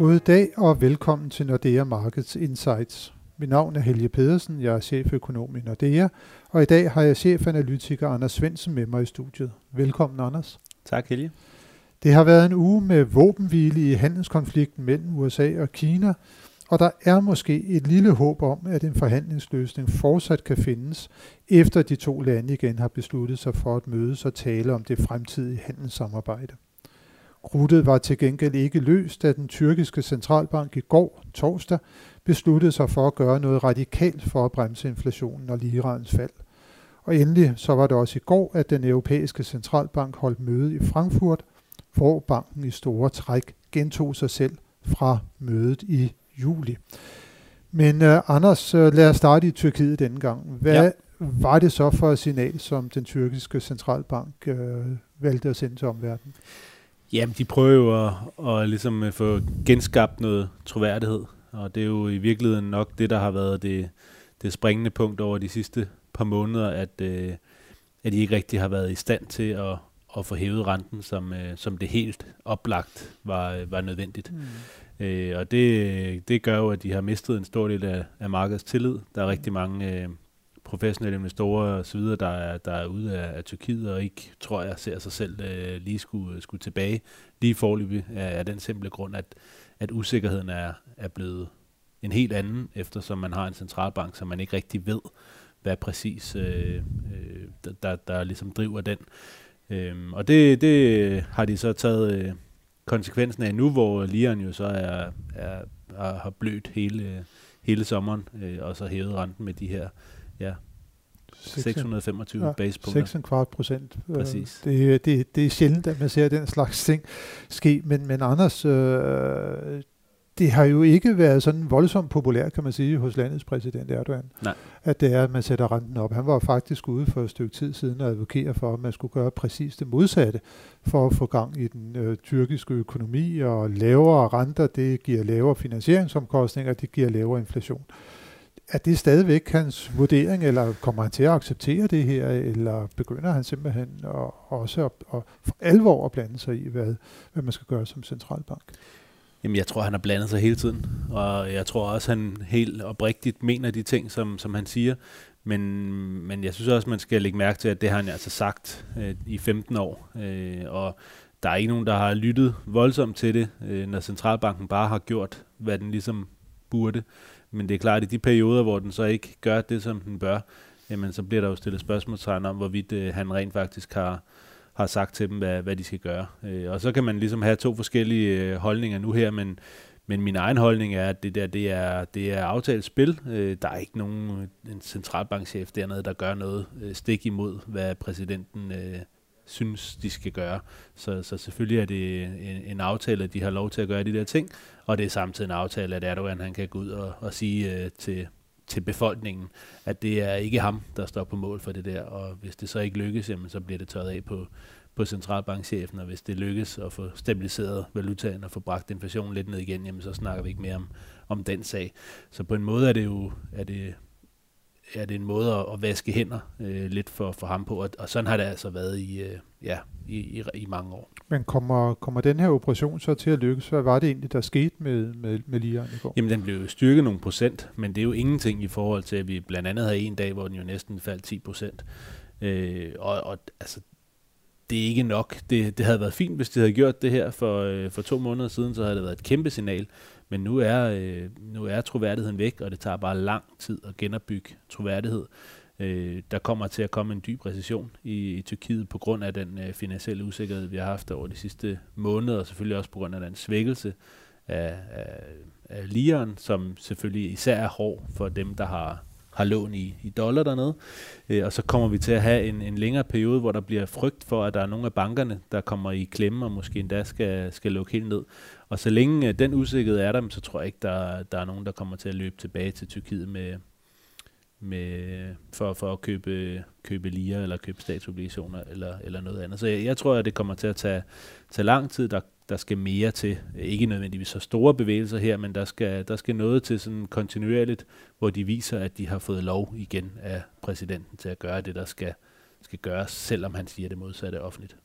God dag og velkommen til Nordea Markets Insights. Mit navn er Helge Pedersen, jeg er cheføkonom i Nordea, og i dag har jeg chefanalytiker Anders Svendsen med mig i studiet. Velkommen, Anders. Tak, Helge. Det har været en uge med våbenhvile i handelskonflikten mellem USA og Kina, og der er måske et lille håb om, at en forhandlingsløsning fortsat kan findes, efter de to lande igen har besluttet sig for at mødes og tale om det fremtidige handelssamarbejde. Krudtet var til gengæld ikke løst, da den tyrkiske centralbank i går, torsdag, besluttede sig for at gøre noget radikalt for at bremse inflationen og lirans fald. Og endelig så var det også i går, at den europæiske centralbank holdt møde i Frankfurt, hvor banken i store træk gentog sig selv fra mødet i juli. Men uh, Anders, uh, lad os starte i Tyrkiet denne gang. Hvad ja. var det så for et signal, som den tyrkiske centralbank uh, valgte at sende til omverdenen? Jamen, de prøver jo at, at ligesom få genskabt noget troværdighed, og det er jo i virkeligheden nok det, der har været det, det springende punkt over de sidste par måneder, at, øh, at de ikke rigtig har været i stand til at, at få hævet renten, som, øh, som det helt oplagt var, var nødvendigt. Mm. Øh, og det, det gør jo, at de har mistet en stor del af, af markedets tillid. Der er rigtig mange øh, professionelle investorer osv., så videre, der er, der er ude af, af Tyrkiet, og ikke, tror jeg, ser sig selv øh, lige skulle, skulle tilbage lige forløbig af, af den simple grund, at, at usikkerheden er, er blevet en helt anden, eftersom man har en centralbank, som man ikke rigtig ved, hvad præcis øh, øh, der, der, der ligesom driver den. Øhm, og det, det har de så taget øh, konsekvensen af nu, hvor Liren jo så er, er, er, har blødt hele, øh, hele sommeren, øh, og så hævet renten med de her ja, 625 ja, basepunkter. 6,25 procent. Øh, Præcis. Det, det, det er sjældent, at man ser den slags ting ske, men, men Anders, øh, det har jo ikke været sådan voldsomt populært, kan man sige, hos landets præsident Erdogan, Nej. at det er, at man sætter renten op. Han var faktisk ude for et stykke tid siden og advokere for, at man skulle gøre præcis det modsatte for at få gang i den øh, tyrkiske økonomi, og lavere renter, det giver lavere finansieringsomkostninger, det giver lavere inflation. Er det stadigvæk hans vurdering, eller kommer han til at acceptere det her, eller begynder han simpelthen at, også at, at for alvor at blande sig i, hvad, hvad man skal gøre som centralbank? Jamen, jeg tror, han har blandet sig hele tiden, og jeg tror også, han helt oprigtigt mener de ting, som, som han siger. Men, men jeg synes også, man skal lægge mærke til, at det har han altså sagt øh, i 15 år. Øh, og der er ikke nogen, der har lyttet voldsomt til det, øh, når centralbanken bare har gjort, hvad den ligesom burde. Men det er klart, at i de perioder, hvor den så ikke gør det, som den bør, jamen så bliver der jo stillet spørgsmålstegn om, hvorvidt øh, han rent faktisk har, har sagt til dem, hvad, hvad de skal gøre. Øh, og så kan man ligesom have to forskellige øh, holdninger nu her, men, men min egen holdning er, at det der det er, det er aftalt spil. Øh, der er ikke nogen øh, en centralbankchef dernede, der gør noget øh, stik imod, hvad præsidenten øh, synes, de skal gøre. Så, så selvfølgelig er det en, en aftale, at de har lov til at gøre de der ting, og det er samtidig en aftale, at Erdogan han kan gå ud og, og sige øh, til, til befolkningen, at det er ikke ham, der står på mål for det der, og hvis det så ikke lykkes, jamen, så bliver det tørret af på, på centralbankchefen, og hvis det lykkes at få stabiliseret valutaen og få bragt inflationen lidt ned igen, jamen, så snakker vi ikke mere om, om den sag. Så på en måde er det jo er det, er det en måde at, at vaske hænder øh, lidt for, for ham på, og, og sådan har det altså været i, øh, ja, i, i, i mange år. Men kommer, kommer den her operation så til at lykkes? Hvad var det egentlig, der skete med, med, med Lian i går? Jamen, den blev styrket nogle procent, men det er jo ingenting i forhold til, at vi blandt andet havde en dag, hvor den jo næsten faldt 10 procent. Øh, og, og altså, det er ikke nok. Det, det havde været fint, hvis de havde gjort det her for, øh, for to måneder siden, så havde det været et kæmpe signal. Men nu er, øh, nu er troværdigheden væk, og det tager bare lang tid at genopbygge troværdighed. Øh, der kommer til at komme en dyb recession i, i Tyrkiet på grund af den øh, finansielle usikkerhed, vi har haft over de sidste måneder, og selvfølgelig også på grund af den svækkelse af, af, af liren, som selvfølgelig især er hård for dem, der har, har lån i, i dollar dernede. Øh, og så kommer vi til at have en, en længere periode, hvor der bliver frygt for, at der er nogle af bankerne, der kommer i klemme og måske endda skal, skal lukke helt ned. Og så længe øh, den usikkerhed er der, så tror jeg ikke, der, der er nogen, der kommer til at løbe tilbage til Tyrkiet med, med, for, for at købe, købe lire eller købe statsobligationer eller, eller noget andet. Så jeg, jeg tror, at det kommer til at tage, tage lang tid. Der, der skal mere til. Ikke nødvendigvis så store bevægelser her, men der skal, der skal noget til sådan kontinuerligt, hvor de viser, at de har fået lov igen af præsidenten til at gøre det, der skal, skal gøres, selvom han siger det modsatte offentligt.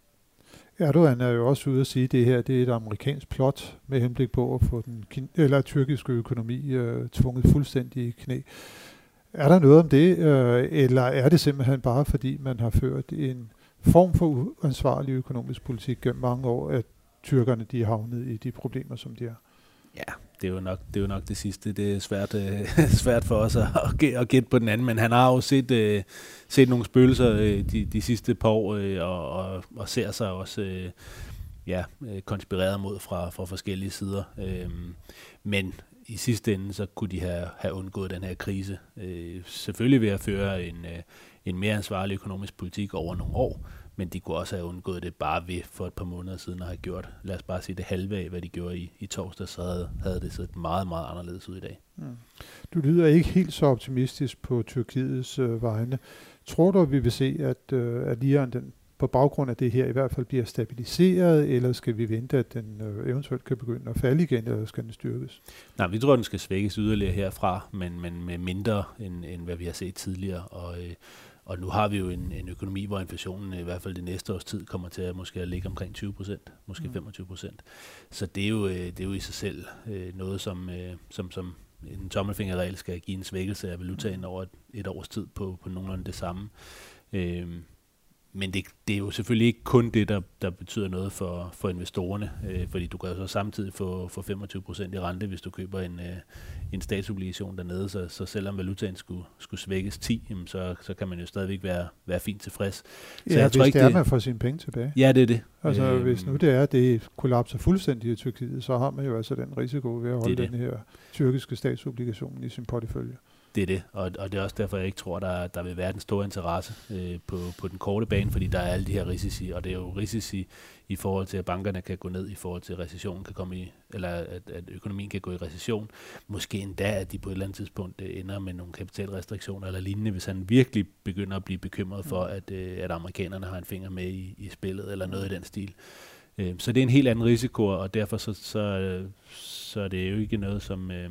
Erdogan er jo også ude at sige, at det her det er et amerikansk plot med henblik på at få den eller tyrkiske økonomi øh, tvunget fuldstændig i knæ. Er der noget om det, øh, eller er det simpelthen bare fordi, man har ført en form for uansvarlig økonomisk politik gennem mange år, at tyrkerne de er havnet i de problemer, som de er? Ja, det er jo nok det, er jo nok det sidste. Det er svært, øh, svært for os at, at gætte på den anden, men han har jo set, øh, set nogle spøgelser øh, de, de sidste par år, øh, og, og, og ser sig også øh, ja, øh, konspireret mod fra, fra forskellige sider. Øh, men i sidste ende, så kunne de have, have undgået den her krise. Øh, selvfølgelig ved at føre en, øh, en mere ansvarlig økonomisk politik over nogle år, men de kunne også have undgået det bare ved for et par måneder siden at have gjort, lad os bare sige det halve af, hvad de gjorde i, i torsdag, så havde, havde det set meget, meget anderledes ud i dag. Mm. Du lyder ikke helt så optimistisk på Tyrkiets øh, vegne. Tror du, at vi vil se, at, øh, at Iran den på baggrund af det her i hvert fald bliver stabiliseret, eller skal vi vente, at den øh, eventuelt kan begynde at falde igen, eller skal den styrkes? Nej, vi tror, at den skal svækkes yderligere herfra, men, men med mindre end, end hvad vi har set tidligere. Og, øh, og nu har vi jo en, en økonomi, hvor inflationen i hvert fald det næste års tid kommer til at måske at ligge omkring 20 procent, måske mm. 25 procent. Så det er, jo, øh, det er jo i sig selv øh, noget, som, øh, som, som en tommelfingerregel skal give en svækkelse af valutaen mm. over et, et års tid på, på nogenlunde det samme. Øh, men det, det er jo selvfølgelig ikke kun det, der, der betyder noget for, for investorerne, øh, fordi du kan jo så samtidig få, få 25% i rente, hvis du køber en, øh, en statsobligation dernede, så, så selvom valutaen skulle, skulle svækkes 10, jamen så, så kan man jo stadigvæk være, være fint tilfreds. Så ja, jeg tror hvis ikke, det er, man får sine penge tilbage. Ja, det er det. Altså øh, hvis nu det er, det kollapser fuldstændig i Tyrkiet, så har man jo altså den risiko ved at holde det den her tyrkiske statsobligation i sin portefølje det er det, og, og det er også derfor, jeg ikke tror, der, der vil være den store interesse øh, på, på den korte bane, fordi der er alle de her risici, og det er jo risici i forhold til, at bankerne kan gå ned, i forhold til, at recessionen kan komme i, eller at, at økonomien kan gå i recession. Måske endda, at de på et eller andet tidspunkt øh, ender med nogle kapitalrestriktioner eller lignende, hvis han virkelig begynder at blive bekymret for, mm. at, øh, at amerikanerne har en finger med i, i spillet, eller noget i den stil. Øh, så det er en helt anden risiko, og derfor så, så, så er det jo ikke noget, som... Øh,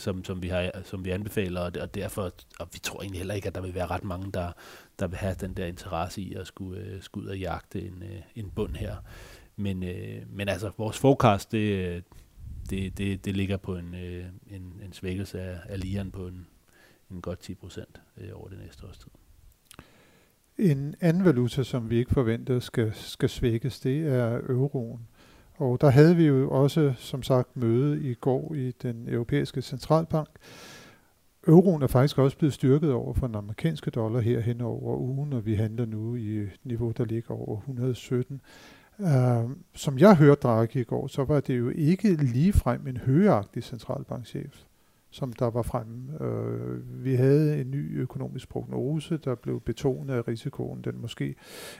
som, som, vi, har, som vi anbefaler, og, og derfor, og vi tror egentlig heller ikke, at der vil være ret mange, der, der vil have den der interesse i at skulle, øh, skulle ud og jagte en, øh, en bund her. Men, øh, men altså, vores forecast, det, det, det, det ligger på en, øh, en, en svækkelse af, af lieren på en, en godt 10 procent øh, over det næste års tid. En anden valuta, som vi ikke forventer skal, skal svækkes, det er euroen. Og der havde vi jo også, som sagt, møde i går i den europæiske centralbank. Euroen er faktisk også blevet styrket over for den amerikanske dollar her hen over ugen, og vi handler nu i et niveau, der ligger over 117. Uh, øh, som jeg hørte Draghi i går, så var det jo ikke ligefrem en højagtig centralbankchef som der var fremme. Øh, vi havde en ny økonomisk prognose, der blev betonet af risikoen. Den måske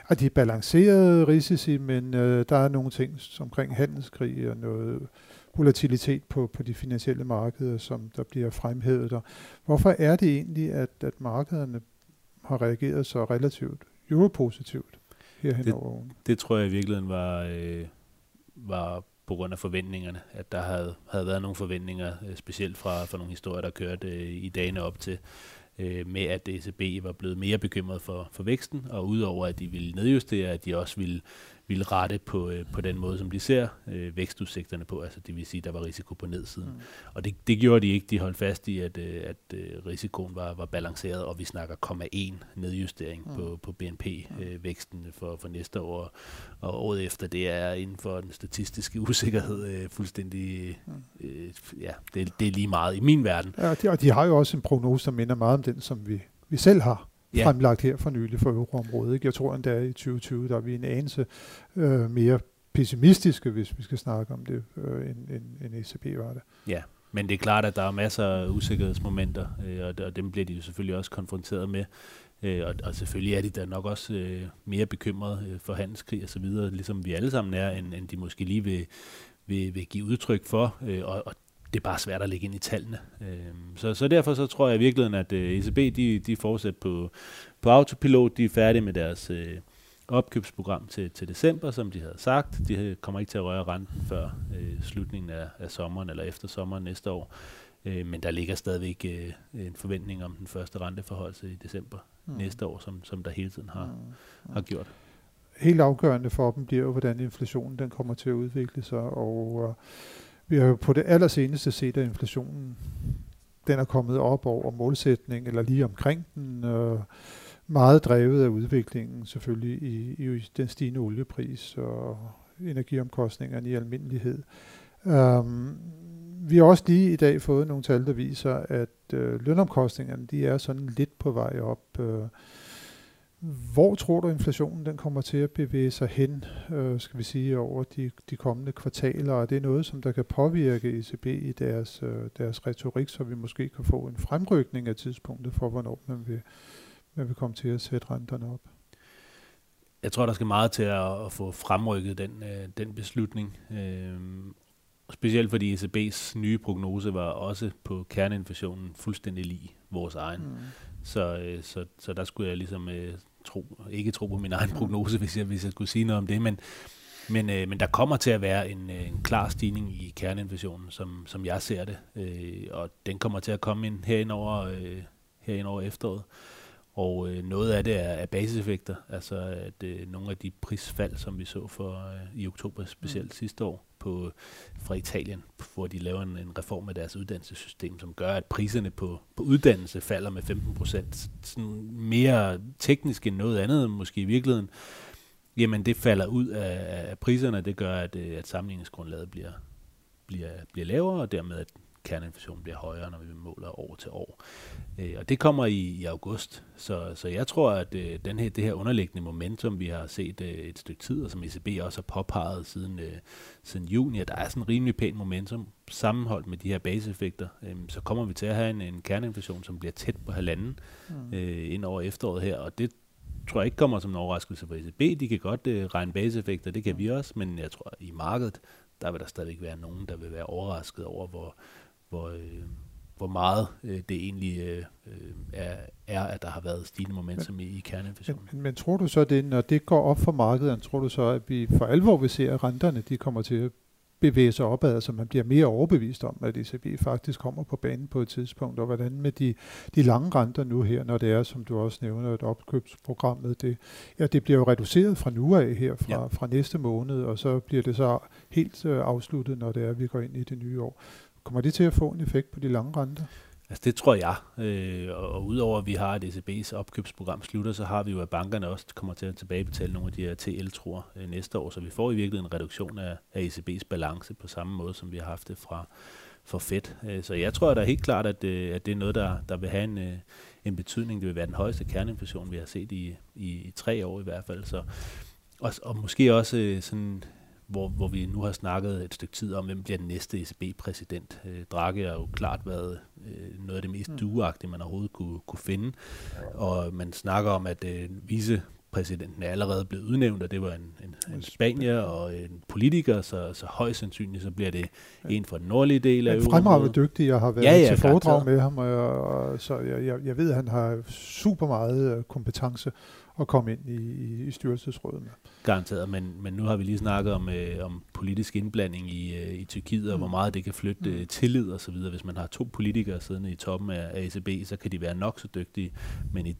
at de balancerede risici, men øh, der er nogle ting omkring handelskrig og noget volatilitet på, på de finansielle markeder, som der bliver fremhævet. Der. Hvorfor er det egentlig, at, at markederne har reageret så relativt europositivt herhen det, over ugen? Det tror jeg i virkeligheden var, øh, var på grund af forventningerne, at der havde, havde været nogle forventninger, øh, specielt fra, fra nogle historier, der kørte øh, i dagene op til, øh, med at ECB var blevet mere bekymret for, for væksten, og udover at de ville nedjustere, at de også ville ville rette på, øh, på den måde, som de ser øh, vækstudsigterne på. Altså det vil sige, at der var risiko på nedsiden. Mm. Og det, det gjorde de ikke. De holdt fast i, at, øh, at øh, risikoen var, var balanceret, og vi snakker 0,1 nedjustering mm. på, på BNP-væksten mm. øh, for, for næste år. Og året efter, det er inden for den statistiske usikkerhed øh, fuldstændig... Mm. Øh, ja, det, det er lige meget i min verden. Ja, de, og de har jo også en prognose, der minder meget om den, som vi, vi selv har ja. fremlagt her for nylig for euroområdet. Ikke? Jeg tror endda i 2020, der er vi en anelse øh, mere pessimistiske, hvis vi skal snakke om det, øh, end, end, end ECB var det. Ja, men det er klart, at der er masser af usikkerhedsmomenter, øh, og, og dem bliver de jo selvfølgelig også konfronteret med. Øh, og, og selvfølgelig er de da nok også øh, mere bekymrede øh, for handelskrig og så videre, ligesom vi alle sammen er, end, end de måske lige vil, vil, vil give udtryk for. Øh, og, og det er bare svært at lægge ind i tallene. Øhm, så, så derfor så tror jeg i virkeligheden, at ECB øh, e de, de fortsætter på, på autopilot. De er færdige med deres øh, opkøbsprogram til, til december, som de havde sagt. De kommer ikke til at røre renten før øh, slutningen af, af sommeren eller efter sommeren næste år. Øh, men der ligger stadigvæk øh, en forventning om den første renteforholdelse i december mm. næste år, som, som der hele tiden har, mm. har gjort. helt afgørende for dem bliver jo, hvordan inflationen den kommer til at udvikle sig, og øh, vi har jo på det allerseneste set, at inflationen den er kommet op over målsætning, eller lige omkring den, øh, meget drevet af udviklingen selvfølgelig i, i den stigende oliepris og energiomkostningerne i almindelighed. Um, vi har også lige i dag fået nogle tal, der viser, at øh, lønomkostningerne de er sådan lidt på vej op. Øh, hvor tror du, inflationen den kommer til at bevæge sig hen, øh, skal vi sige, over de, de kommende kvartaler? Og det er noget, som der kan påvirke ECB i deres, øh, deres retorik, så vi måske kan få en fremrykning af tidspunktet for, hvornår man vil, man vil komme til at sætte renterne op. Jeg tror, der skal meget til at, at få fremrykket den, øh, den beslutning. Øh, specielt fordi ECB's nye prognose var også på kerneinflationen fuldstændig lige vores egen. Mm. Så, øh, så, så der skulle jeg ligesom øh, tro, ikke tro på min egen prognose, hvis jeg, hvis jeg skulle sige noget om det, men, men, øh, men der kommer til at være en, øh, en klar stigning i kerneinflationen, som, som jeg ser det, øh, og den kommer til at komme ind herind over, øh, herind over efteråret. Og øh, noget af det er, er basiseffekter, altså at øh, nogle af de prisfald, som vi så for øh, i oktober specielt mm. sidste år på fra Italien, hvor de laver en, en reform af deres uddannelsessystem, som gør, at priserne på, på uddannelse falder med 15 procent. Sådan mere teknisk end noget andet, måske i virkeligheden. Jamen det falder ud af, af priserne, det gør, at, øh, at sammenligningsgrundlaget bliver, bliver, bliver lavere, og dermed at kerneinflationen bliver højere, når vi måler år til år. Øh, og det kommer i, i august. Så, så jeg tror, at øh, den her, det her underliggende momentum, vi har set øh, et stykke tid, og som ECB også har påpeget siden, øh, siden juni, at der er sådan en rimelig pæn momentum sammenholdt med de her baseeffekter, øh, så kommer vi til at have en, en kerneinflation, som bliver tæt på halvanden mm. øh, ind over efteråret her, og det tror jeg ikke kommer som en overraskelse for ECB. De kan godt øh, regne baseeffekter, det kan vi også, men jeg tror, i markedet, der vil der stadigvæk være nogen, der vil være overrasket over, hvor, hvor, øh, hvor meget øh, det egentlig øh, øh, er, er, at der har været stigende momentum i, i kerneinflationen. Men, men tror du så, det, når det går op for markedet, tror du så, at vi for alvor vil se, at renterne de kommer til at bevæge sig opad, så man bliver mere overbevist om, at ECB faktisk kommer på banen på et tidspunkt, og hvordan med de, de lange renter nu her, når det er, som du også nævner, et opkøbsprogrammet, det, ja, det bliver jo reduceret fra nu af her, fra, ja. fra næste måned, og så bliver det så helt øh, afsluttet, når det er, at vi går ind i det nye år. Kommer det til at få en effekt på de lange renter? Altså det tror jeg, øh, og, og udover at vi har et ECB's opkøbsprogram slutter, så har vi jo, at bankerne også kommer til at tilbagebetale nogle af de her TL-tror øh, næste år, så vi får i virkeligheden en reduktion af, af ECB's balance på samme måde, som vi har haft det fra for Fed. Øh, så jeg tror da helt klart, at, øh, at det er noget, der, der vil have en, øh, en betydning. Det vil være den højeste kerneinflation, vi har set i, i, i tre år i hvert fald. Så, og, og måske også øh, sådan hvor, hvor vi nu har snakket et stykke tid om, hvem bliver den næste ECB-præsident. Øh, Draghi har jo klart været øh, noget af det mest mm. duagtige, man overhovedet kunne, kunne finde. Og man snakker om, at øh, vicepræsidenten er allerede blevet udnævnt, og det var en, en, en spanier og en politiker, så, så højst sandsynligt så bliver det en fra den nordlige del af Europa. Fremragende dygtig, jeg har været ja, ja, til foredrag med ham, og, og så jeg, jeg, jeg ved, at han har super meget øh, kompetence at komme ind i, i, i styrelsesrådet med. Garanteret, men, men nu har vi lige snakket om, øh, om politisk indblanding i, øh, i Tyrkiet, og mm. hvor meget det kan flytte mm. øh, tillid og så videre. Hvis man har to politikere siddende i toppen af, ECB, så kan de være nok så dygtige, men i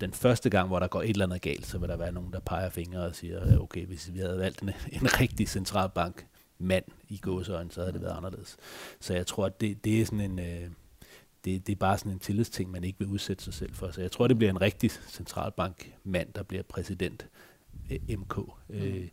den første gang, hvor der går et eller andet galt, så vil der være nogen, der peger fingre og siger, okay, hvis vi havde valgt en, en rigtig centralbank mand i gåsøjne, så havde det været anderledes. Så jeg tror, at det, det er sådan en... Øh, det, det er bare sådan en tillidsting, man ikke vil udsætte sig selv for. Så jeg tror, det bliver en rigtig centralbankmand, der bliver præsident MK. Mm. Øh,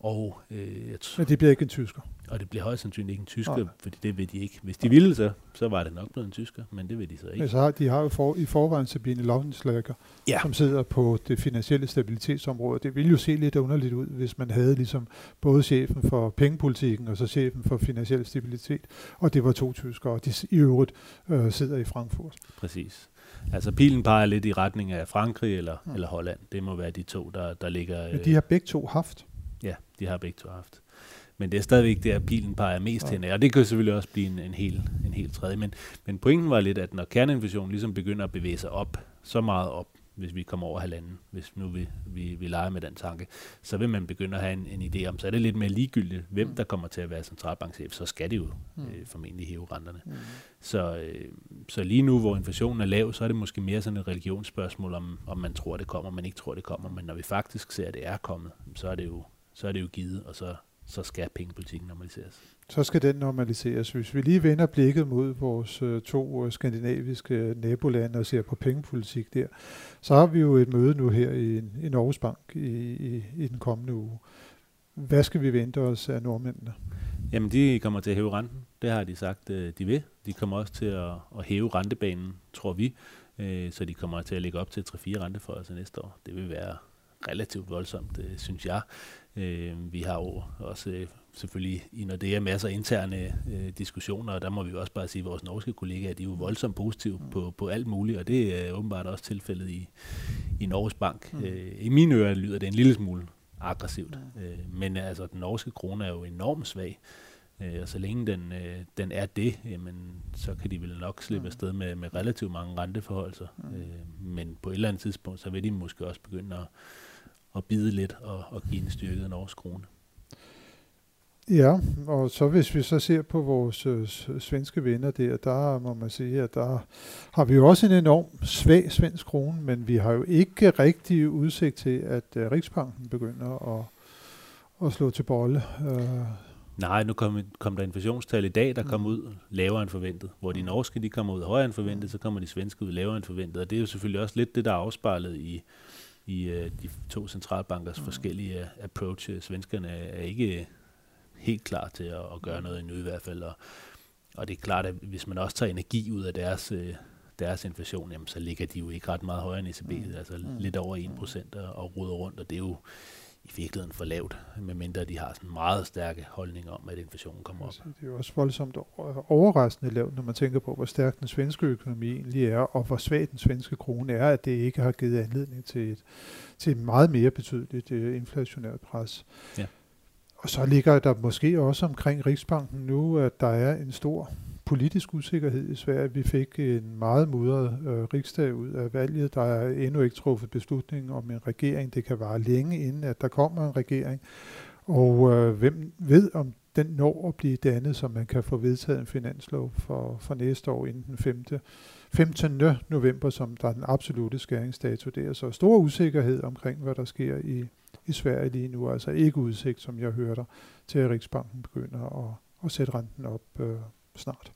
og, øh, jeg tror, Men det bliver ikke en tysker? Og det bliver højst sandsynligt ikke en tysker, Nej. fordi det vil de ikke. Hvis de ville, så, så var det nok blevet en tysker, men det vil de så ikke. Men så har, de har jo for, i forvejen Sabine Lautenschläger, ja. som sidder på det finansielle stabilitetsområde. Det ville jo se lidt underligt ud, hvis man havde ligesom både chefen for pengepolitikken og så chefen for finansiel stabilitet, og det var to tyskere, og de i øvrigt øh, sidder i Frankfurt. Præcis. Altså pilen peger lidt i retning af Frankrig eller, ja. eller Holland. Det må være de to, der, der ligger... Men de har begge to haft. Ja, de har begge to haft. Men det er stadigvæk det, at pilen peger mest ja. hen af, og det kan selvfølgelig også blive en, en, helt, en helt tredje. Men, men pointen var lidt, at når kerneinfusionen ligesom begynder at bevæge sig op, så meget op, hvis vi kommer over halvanden, hvis nu vi, vi, vi leger med den tanke, så vil man begynde at have en, en idé om, så er det lidt mere ligegyldigt, hvem mm. der kommer til at være centralbankchef, så skal det jo mm. øh, formentlig hæve renterne. Mm. Så, øh, så lige nu, hvor inflationen er lav, så er det måske mere sådan et religionsspørgsmål, om, om man tror, det kommer, man ikke tror, det kommer, men når vi faktisk ser, at det er kommet, så er det jo, så er det jo givet, og så, så skal pengepolitikken normaliseres. Så skal den normaliseres. Hvis vi lige vender blikket mod vores øh, to øh, skandinaviske nabolande og ser på pengepolitik der, så har vi jo et møde nu her i, i Norges Bank i, i, i den kommende uge. Hvad skal vi vente os af nordmændene? Jamen, de kommer til at hæve renten. Det har de sagt, øh, de vil. De kommer også til at, at hæve rentebanen, tror vi. Så de kommer til at lægge op til 3-4 renteforholdelser næste år. Det vil være relativt voldsomt, synes jeg. Vi har jo også selvfølgelig i er masser af interne øh, diskussioner, og der må vi også bare sige, at vores norske kollegaer, de er jo voldsomt positive mm. på, på alt muligt, og det er åbenbart også tilfældet i, i Norges Bank. Mm. Øh, I mine ører lyder det en lille smule aggressivt, mm. øh, men altså den norske krone er jo enormt svag, øh, og så længe den, øh, den er det, jamen, så kan de vel nok slippe mm. afsted med, med relativt mange renteforholdelser, mm. øh, men på et eller andet tidspunkt, så vil de måske også begynde at, at bide lidt og, og give en styrket norsk krone. Ja, og så hvis vi så ser på vores øh, svenske venner der, der må man sige, at der har vi jo også en enorm svag svensk krone, men vi har jo ikke rigtig udsigt til, at øh, Riksbanken begynder at, at slå til bolle. Øh. Nej, nu kom, kom der inflationstal i dag, der kom mm. ud lavere end forventet. Hvor de mm. norske de kommer ud højere end forventet, så kommer de svenske ud lavere end forventet. Og det er jo selvfølgelig også lidt det, der er afspejlet i, i uh, de to centralbankers mm. forskellige approach. Svenskerne er ikke helt klar til at, at gøre noget endnu i hvert fald. Og, og det er klart, at hvis man også tager energi ud af deres, øh, deres inflation, jamen, så ligger de jo ikke ret meget højere end ECB, mm. altså mm. lidt over 1% og, og ruder rundt, og det er jo i virkeligheden for lavt, medmindre de har sådan meget stærke holdninger om, at inflationen kommer op. Det er jo også voldsomt overraskende lavt, når man tænker på, hvor stærk den svenske økonomi egentlig er, og hvor svag den svenske krone er, at det ikke har givet anledning til et, til et meget mere betydeligt uh, inflationært pres. Ja. Og så ligger der måske også omkring Riksbanken nu, at der er en stor politisk usikkerhed i Sverige. Vi fik en meget mudret øh, riksdag ud af valget. Der er endnu ikke truffet beslutning om en regering. Det kan vare længe inden, at der kommer en regering. Og øh, hvem ved, om den når at blive dannet, så man kan få vedtaget en finanslov for, for næste år inden den 5. 15. november, som der er den absolute skæringsdato. Det er så stor usikkerhed omkring, hvad der sker i, i Sverige lige nu. Altså ikke udsigt, som jeg hørte, til at Riksbanken begynder at, at sætte renten op øh, snart.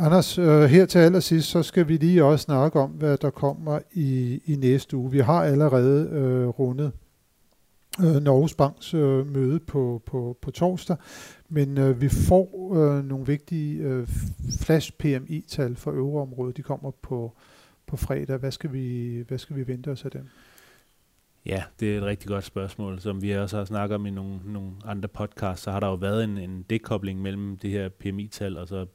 Anders, øh, her til allersidst, så skal vi lige også snakke om, hvad der kommer i, i næste uge. Vi har allerede øh, rundet øh, Norges Banks øh, møde på, på, på torsdag, men øh, vi får øh, nogle vigtige øh, flash PMI-tal for øvreområdet. De kommer på, på fredag. Hvad skal, vi, hvad skal vi vente os af dem? Ja, det er et rigtig godt spørgsmål. Som vi også har snakket om i nogle, nogle andre podcasts, så har der jo været en, en dekobling mellem det her PMI-tal og så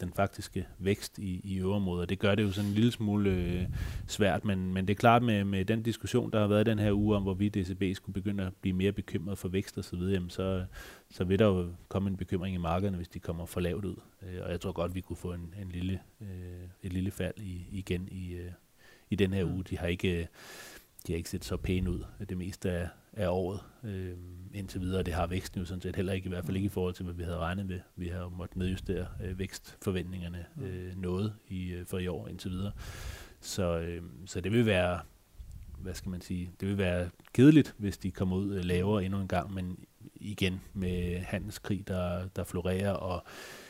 den faktiske vækst i, i øverområdet. Det gør det jo sådan en lille smule øh, svært, men, men det er klart med, med den diskussion, der har været den her uge om, hvorvidt DCB skulle begynde at blive mere bekymret for vækst osv., så, så, så vil der jo komme en bekymring i markederne, hvis de kommer for lavt ud. Øh, og jeg tror godt, vi kunne få en, en lille, øh, et lille fald i, igen i, øh, i den her mm. uge. De har ikke... Øh, de har ikke set så pæne ud det meste af, af året øh, indtil videre. Det har væksten jo sådan set heller ikke, i hvert fald ikke i forhold til, hvad vi havde regnet med. Vi har måttet nedjustere øh, vækstforventningerne øh, noget i, øh, for i år indtil videre. Så, øh, så det vil være, hvad skal man sige, det vil være kedeligt, hvis de kommer ud øh, lavere endnu en gang, men igen med handelskrig, der, der florerer, og øh,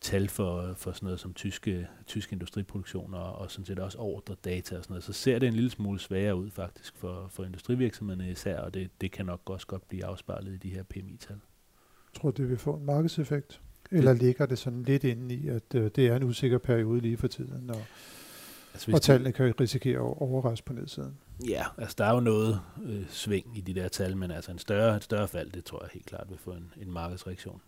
tal for, for sådan noget som tyske, tysk industriproduktion og, og sådan set også ordre data og sådan noget, så ser det en lille smule sværere ud faktisk for, for industrivirksomhederne især, og det, det kan nok også godt blive afspejlet i de her PMI-tal. Tror du, det vil få en markedseffekt? Eller det, ligger det sådan lidt inde i, at øh, det er en usikker periode lige for tiden, og, altså, og tallene kan risikere at overraske på nedsiden? Ja, altså der er jo noget øh, sving i de der tal, men altså en større, et større fald, det tror jeg helt klart vil få en, en markedsreaktion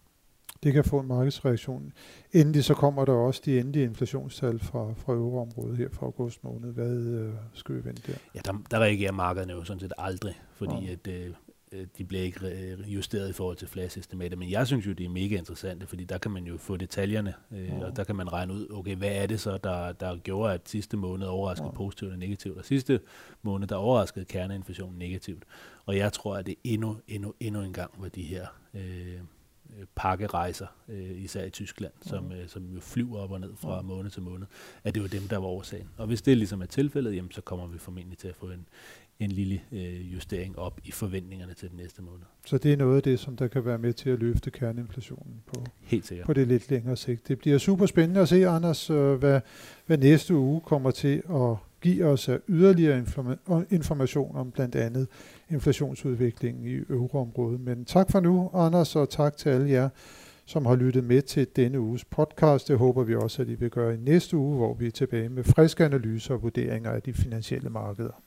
det kan få en markedsreaktion. Endelig så kommer der også de endelige inflationstal fra, fra euroområdet her fra august måned. Hvad øh, skal vi vente der? Ja, der, der reagerer markederne jo sådan set aldrig, fordi ja. at, øh, øh, de bliver ikke justeret i forhold til flash-estimater, men jeg synes jo, det er mega interessant, fordi der kan man jo få detaljerne, øh, ja. og der kan man regne ud, okay, hvad er det så, der, der gjorde, at sidste måned overraskede ja. positivt og negativt, og sidste måned, der overraskede kerneinflationen negativt. Og jeg tror, at det endnu, endnu, endnu en gang var de her øh, pakkerejser, øh, især i Tyskland, som, øh, som jo flyver op og ned fra måned til måned, at det var dem, der var årsagen. Og hvis det ligesom er tilfældet, jamen, så kommer vi formentlig til at få en, en lille øh, justering op i forventningerne til den næste måned. Så det er noget af det, som der kan være med til at løfte kerneinflationen på, Helt sikkert. på det lidt længere sigt. Det bliver super spændende at se, Anders, øh, hvad, hvad næste uge kommer til at give os af yderligere information om blandt andet inflationsudviklingen i euroområdet. Men tak for nu, Anders, og tak til alle jer, som har lyttet med til denne uges podcast. Det håber vi også, at I vil gøre i næste uge, hvor vi er tilbage med friske analyser og vurderinger af de finansielle markeder.